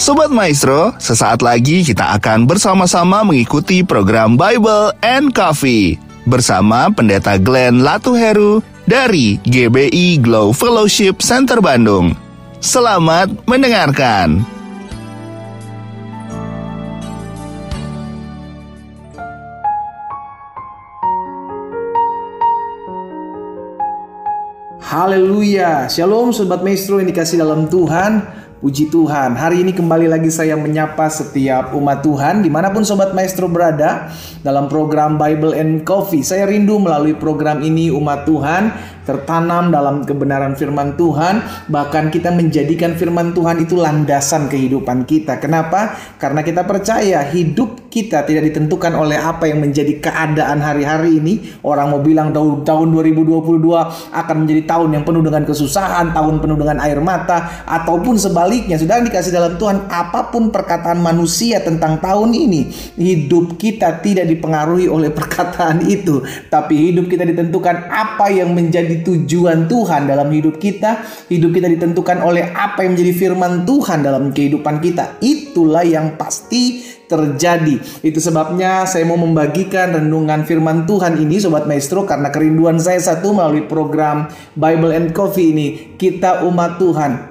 Sobat Maestro, sesaat lagi kita akan bersama-sama mengikuti program Bible and Coffee bersama Pendeta Glenn Latuheru dari GBI Glow Fellowship Center Bandung. Selamat mendengarkan. Haleluya, Shalom Sobat Maestro yang dikasih dalam Tuhan Puji Tuhan, hari ini kembali lagi saya menyapa setiap umat Tuhan di mana pun Sobat Maestro berada dalam program Bible and Coffee. Saya rindu melalui program ini umat Tuhan tertanam dalam kebenaran firman Tuhan, bahkan kita menjadikan firman Tuhan itu landasan kehidupan kita. Kenapa? Karena kita percaya hidup kita tidak ditentukan oleh apa yang menjadi keadaan hari-hari ini. Orang mau bilang tahun, tahun 2022 akan menjadi tahun yang penuh dengan kesusahan, tahun penuh dengan air mata, ataupun sebaliknya. Sudah dikasih dalam Tuhan, apa pun perkataan manusia tentang tahun ini, hidup kita tidak dipengaruhi oleh perkataan itu, tapi hidup kita ditentukan apa yang menjadi tujuan Tuhan dalam hidup kita. Hidup kita ditentukan oleh apa yang menjadi firman Tuhan dalam kehidupan kita. Itulah yang pasti terjadi. Itu sebabnya saya mau membagikan renungan firman Tuhan ini Sobat Maestro karena kerinduan saya satu melalui program Bible and Coffee ini. Kita umat Tuhan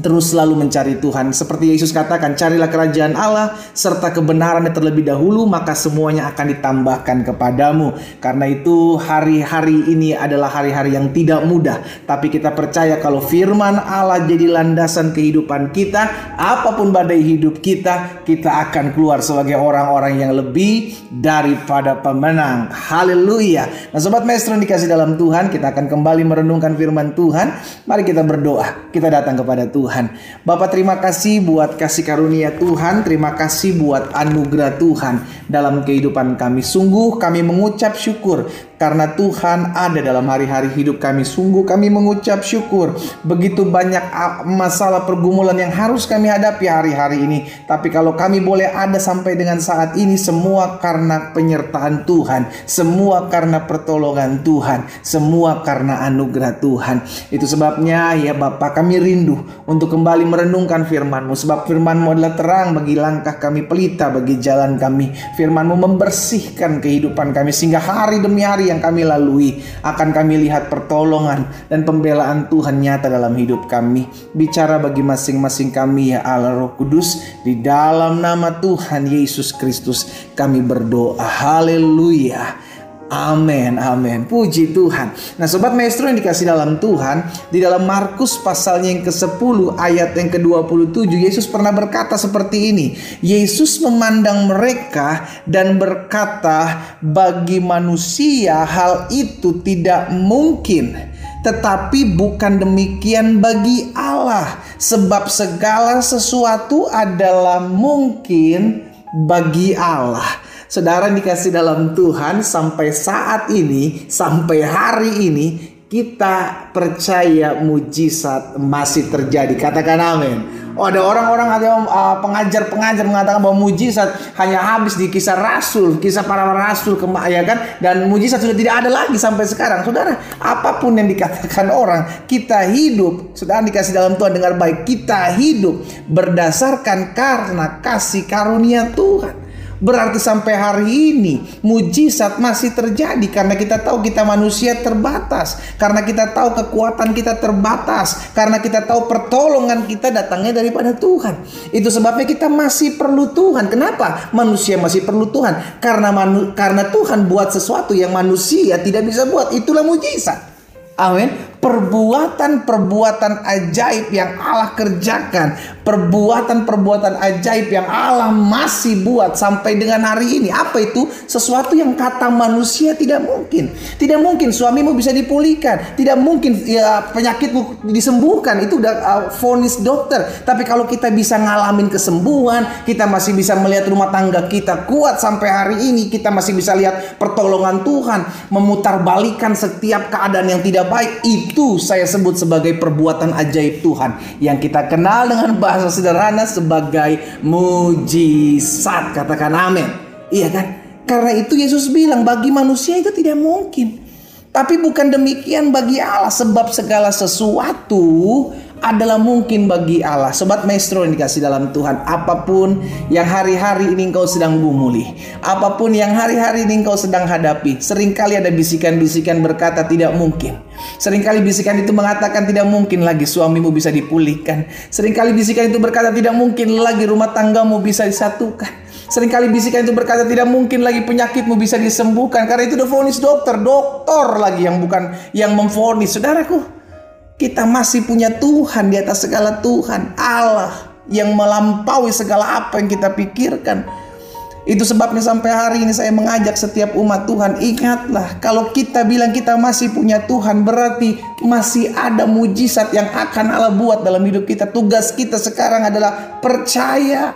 terus selalu mencari Tuhan. Seperti Yesus katakan, carilah kerajaan Allah serta kebenarannya terlebih dahulu, maka semuanya akan ditambahkan kepadamu. Karena itu hari-hari ini adalah hari-hari yang tidak mudah. Tapi kita percaya kalau firman Allah jadi landasan kehidupan kita, apa pun badai hidup kita, kita akan keluar sebagai orang-orang yang lebih daripada pemenang. Haleluya. Nah Sobat Maestro yang dikasih dalam Tuhan, kita akan kembali merenungkan firman Tuhan. Mari kita berdoa. Kita datang kepada Tuhan. Tuhan. Bapak terima kasih buat kasih karunia Tuhan, terima kasih buat anugerah Tuhan dalam kehidupan kami. Sungguh kami mengucap syukur karena Tuhan ada dalam hari-hari hidup kami. Sungguh kami mengucap syukur. Begitu banyak masalah pergumulan yang harus kami hadapi hari-hari ini. Tapi kalau kami boleh ada sampai dengan saat ini semua karena penyertaan Tuhan. Semua karena pertolongan Tuhan. Semua karena anugerah Tuhan. Itu sebabnya ya Bapak kami rindu untuk kembali merenungkan firman-Mu. Sebab firman-Mu adalah terang bagi langkah kami pelita bagi jalan kami. Firman-Mu membersihkan kehidupan kami sehingga hari demi hari yang kami lalui akan kami lihat pertolongan dan pembelaan Tuhan nyata dalam hidup kami. Bicara bagi masing-masing kami ya Allah Roh Kudus di dalam nama Tuhan Yesus Kristus kami berdoa. Haleluya. Amin, amin. Puji Tuhan. Nah, sobat maestro yang dikasih dalam Tuhan, di dalam Markus pasalnya yang ke-10 ayat yang ke-27 Yesus pernah berkata seperti ini. Yesus memandang mereka dan berkata, "Bagi manusia hal itu tidak mungkin." Tetapi bukan demikian bagi Allah, sebab segala sesuatu adalah mungkin bagi Allah. Saudara dikasih dalam Tuhan sampai saat ini, sampai hari ini kita percaya mujizat masih terjadi. Katakan amin. Oh ada orang-orang ada uh, pengajar-pengajar mengatakan bahwa mujizat hanya habis di kisah rasul, kisah para rasul ya kan dan mujizat sudah tidak ada lagi sampai sekarang. Saudara, apa pun yang dikatakan orang, kita hidup, saudara dikasih dalam Tuhan dengar baik, kita hidup berdasarkan karena kasih karunia Tuhan. Berarti sampai hari ini mujizat masih terjadi karena kita tahu kita manusia terbatas, karena kita tahu kekuatan kita terbatas, karena kita tahu pertolongan kita datangnya daripada Tuhan. Itu sebabnya kita masih perlu Tuhan. Kenapa? Manusia masih perlu Tuhan karena manu karena Tuhan buat sesuatu yang manusia tidak bisa buat. Itulah mujizat. Amin perbuatan-perbuatan ajaib yang Allah kerjakan, perbuatan-perbuatan ajaib yang Allah masih buat sampai dengan hari ini. Apa itu? Sesuatu yang kata manusia tidak mungkin. Tidak mungkin suamimu bisa dipulihkan, tidak mungkin ya penyakitmu disembuhkan. Itu udah uh, dokter. Tapi kalau kita bisa ngalamin kesembuhan, kita masih bisa melihat rumah tangga kita kuat sampai hari ini, kita masih bisa lihat pertolongan Tuhan memutar balikan setiap keadaan yang tidak baik. Itu saya sebut sebagai perbuatan ajaib Tuhan yang kita kenal dengan bahasa sederhana sebagai mujizat. Katakan amin. Iya kan? Karena itu Yesus bilang bagi manusia itu tidak mungkin. Tapi bukan demikian bagi Allah sebab segala sesuatu adalah mungkin bagi Allah. Sobat Maestro yang dikasih dalam Tuhan, apa pun yang hari-hari ini engkau sedang gumuli, apa pun yang hari-hari ini engkau sedang hadapi, sering kali ada bisikan-bisikan berkata tidak mungkin. Seringkali bisikan itu mengatakan tidak mungkin lagi suamimu bisa dipulihkan. Seringkali bisikan itu berkata tidak mungkin lagi rumah tanggamu bisa disatukan. Seringkali bisikan itu berkata tidak mungkin lagi penyakitmu bisa disembuhkan karena itu udah vonis dokter, dokter lagi yang bukan yang memvonis. Saudaraku, kita masih punya Tuhan di atas segala Tuhan, Allah yang melampaui segala apa yang kita pikirkan. Itu sebabnya sampai hari ini saya mengajak setiap umat Tuhan, ingatlah kalau kita bilang kita masih punya Tuhan, berarti masih ada mujizat yang akan Allah buat dalam hidup kita. Tugas kita sekarang adalah percaya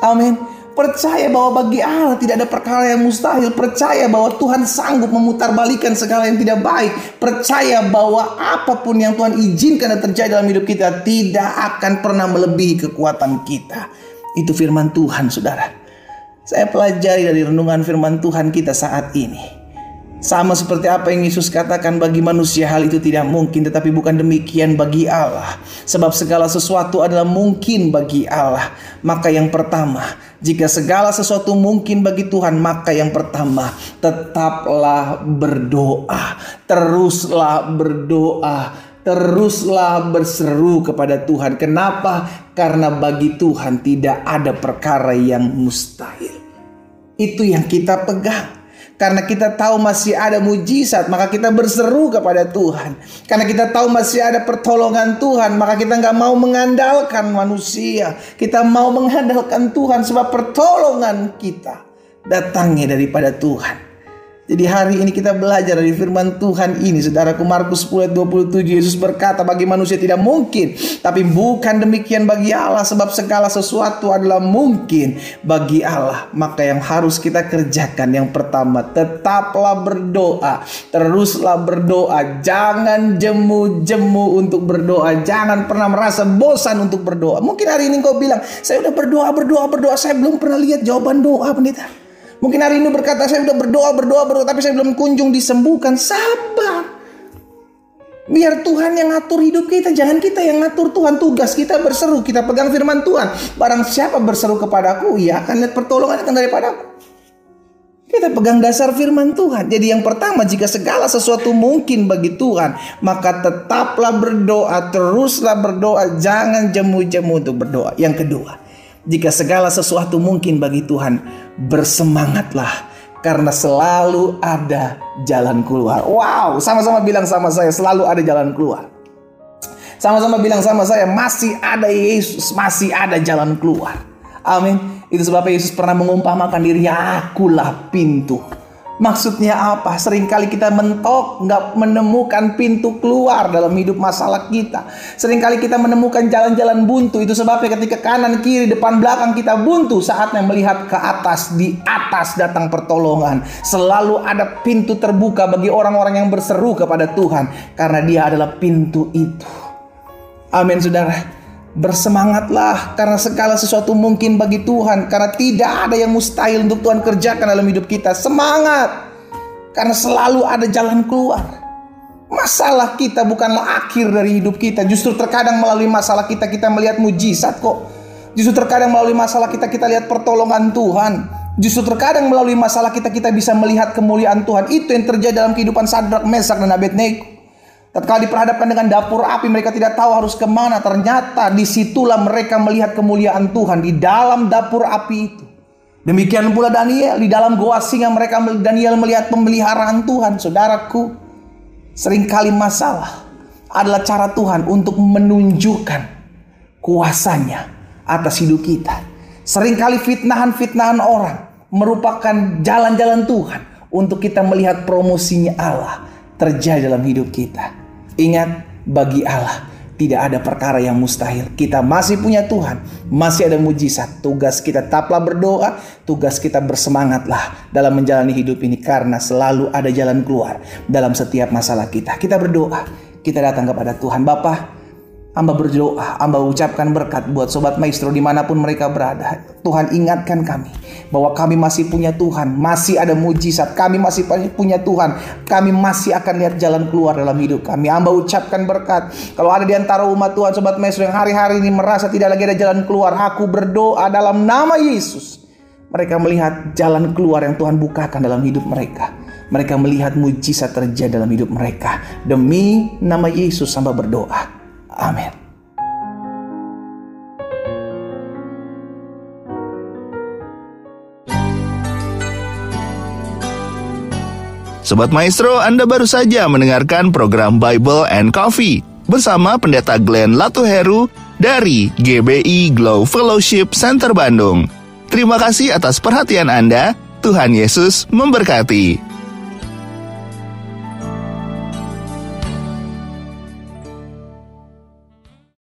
Amin. Percaya bahwa bagi Allah tidak ada perkara yang mustahil. Percaya bahwa Tuhan sanggup memutarbalikkan segala yang tidak baik. Percaya bahwa apa pun yang Tuhan izinkan dan terjadi dalam hidup kita tidak akan pernah melebihi kekuatan kita. Itu firman Tuhan, saudara. Saya pelajari dari renungan firman Tuhan kita saat ini. Sama seperti apa yang Yesus katakan bagi manusia hal itu tidak mungkin tetapi bukan demikian bagi Allah. Sebab segala sesuatu adalah mungkin bagi Allah. Maka yang pertama, jika segala sesuatu mungkin bagi Tuhan, maka yang pertama, tetaplah berdoa. Teruslah berdoa. Teruslah berseru kepada Tuhan. Kenapa? Karena bagi Tuhan tidak ada perkara yang mustahil. Itu yang kita pegang. Karena kita tahu masih ada mujizat, maka kita berseru kepada Tuhan. Karena kita tahu masih ada pertolongan Tuhan, maka kita nggak mau mengandalkan manusia. Kita mau mengandalkan Tuhan sebab pertolongan kita datangnya daripada Tuhan. Jadi hari ini kita belajar dari firman Tuhan ini. Saudaraku Markus 10 27 Yesus berkata bagi manusia tidak mungkin. Tapi bukan demikian bagi Allah. Sebab segala sesuatu adalah mungkin bagi Allah. Maka yang harus kita kerjakan yang pertama. Tetaplah berdoa. Teruslah berdoa. Jangan jemu-jemu untuk berdoa. Jangan pernah merasa bosan untuk berdoa. Mungkin hari ini kau bilang. Saya udah berdoa, berdoa, berdoa. Saya belum pernah lihat jawaban doa pendeta. Mungkin hari ini berkata saya sudah berdoa, berdoa, berdoa, tapi saya belum kunjung disembuhkan. Sabar. Biar Tuhan yang ngatur hidup kita, jangan kita yang ngatur Tuhan. Tugas kita berseru, kita pegang firman Tuhan. Barang siapa berseru kepadaku, ia akan lihat pertolongan akan daripadaku. Kita pegang dasar firman Tuhan. Jadi yang pertama, jika segala sesuatu mungkin bagi Tuhan, maka tetaplah berdoa, teruslah berdoa, jangan jemu-jemu untuk berdoa. Yang kedua, jika segala sesuatu mungkin bagi Tuhan, bersemangatlah karena selalu ada jalan keluar. Wow, sama-sama bilang sama saya, selalu ada jalan keluar. Sama-sama bilang sama saya, masih ada Yesus, masih ada jalan keluar. Amin. Itu sebabnya Yesus pernah mengumpamakan dirinya, akulah pintu. Maksudnya apa? Seringkali kita mentok, nggak menemukan pintu keluar dalam hidup masalah kita. Seringkali kita menemukan jalan-jalan buntu. Itu sebabnya ketika kanan, kiri, depan, belakang kita buntu. Saatnya melihat ke atas, di atas datang pertolongan. Selalu ada pintu terbuka bagi orang-orang yang berseru kepada Tuhan. Karena dia adalah pintu itu. Amin saudara. Bersemangatlah karena segala sesuatu mungkin bagi Tuhan karena tidak ada yang mustahil untuk Tuhan kerjakan dalam hidup kita. Semangat karena selalu ada jalan keluar. Masalah kita bukanlah akhir dari hidup kita. Justru terkadang melalui masalah kita kita melihat mujizat kok. Justru terkadang melalui masalah kita kita lihat pertolongan Tuhan. Justru terkadang melalui masalah kita kita bisa melihat kemuliaan Tuhan. Itu yang terjadi dalam kehidupan Sadrak, Mesak dan Abednego. Tatkala diperhadapkan dengan dapur api, mereka tidak tahu harus ke mana. Ternyata di situlah mereka melihat kemuliaan Tuhan di dalam dapur api itu. Demikian pula Daniel di dalam goa singa mereka Daniel melihat pemeliharaan Tuhan. Saudaraku, sering kali masalah adalah cara Tuhan untuk menunjukkan kuasanya atas hidup kita. Seringkali fitnahan-fitnahan orang merupakan jalan-jalan Tuhan untuk kita melihat promosinya Allah terjadi dalam hidup kita. Ingat, bagi Allah tidak ada perkara yang mustahil. Kita masih punya Tuhan, masih ada mujizat. Tugas kita tetaplah berdoa, tugas kita bersemangatlah dalam menjalani hidup ini karena selalu ada jalan keluar dalam setiap masalah kita. Kita berdoa, kita datang kepada Tuhan. Bapak, Amba berdoa, amba ucapkan berkat buat Sobat Maestro di mana pun mereka berada. Tuhan ingatkan kami bahwa kami masih punya Tuhan, masih ada mujizat, kami masih punya Tuhan, kami masih akan lihat jalan keluar dalam hidup kami. Amba ucapkan berkat. Kalau ada di antara umat Tuhan Sobat Maestro yang hari-hari ini merasa tidak lagi ada jalan keluar, aku berdoa dalam nama Yesus. Mereka melihat jalan keluar yang Tuhan bukakan dalam hidup mereka. Mereka melihat mujizat terjadi dalam hidup mereka. Demi nama Yesus hamba berdoa. Amin. Sobat Maestro, Anda baru saja mendengarkan program Bible and Coffee bersama Pendeta Glenn Latuheru dari GBI Glow Fellowship Center Bandung. Terima kasih atas perhatian Anda. Tuhan Yesus memberkati.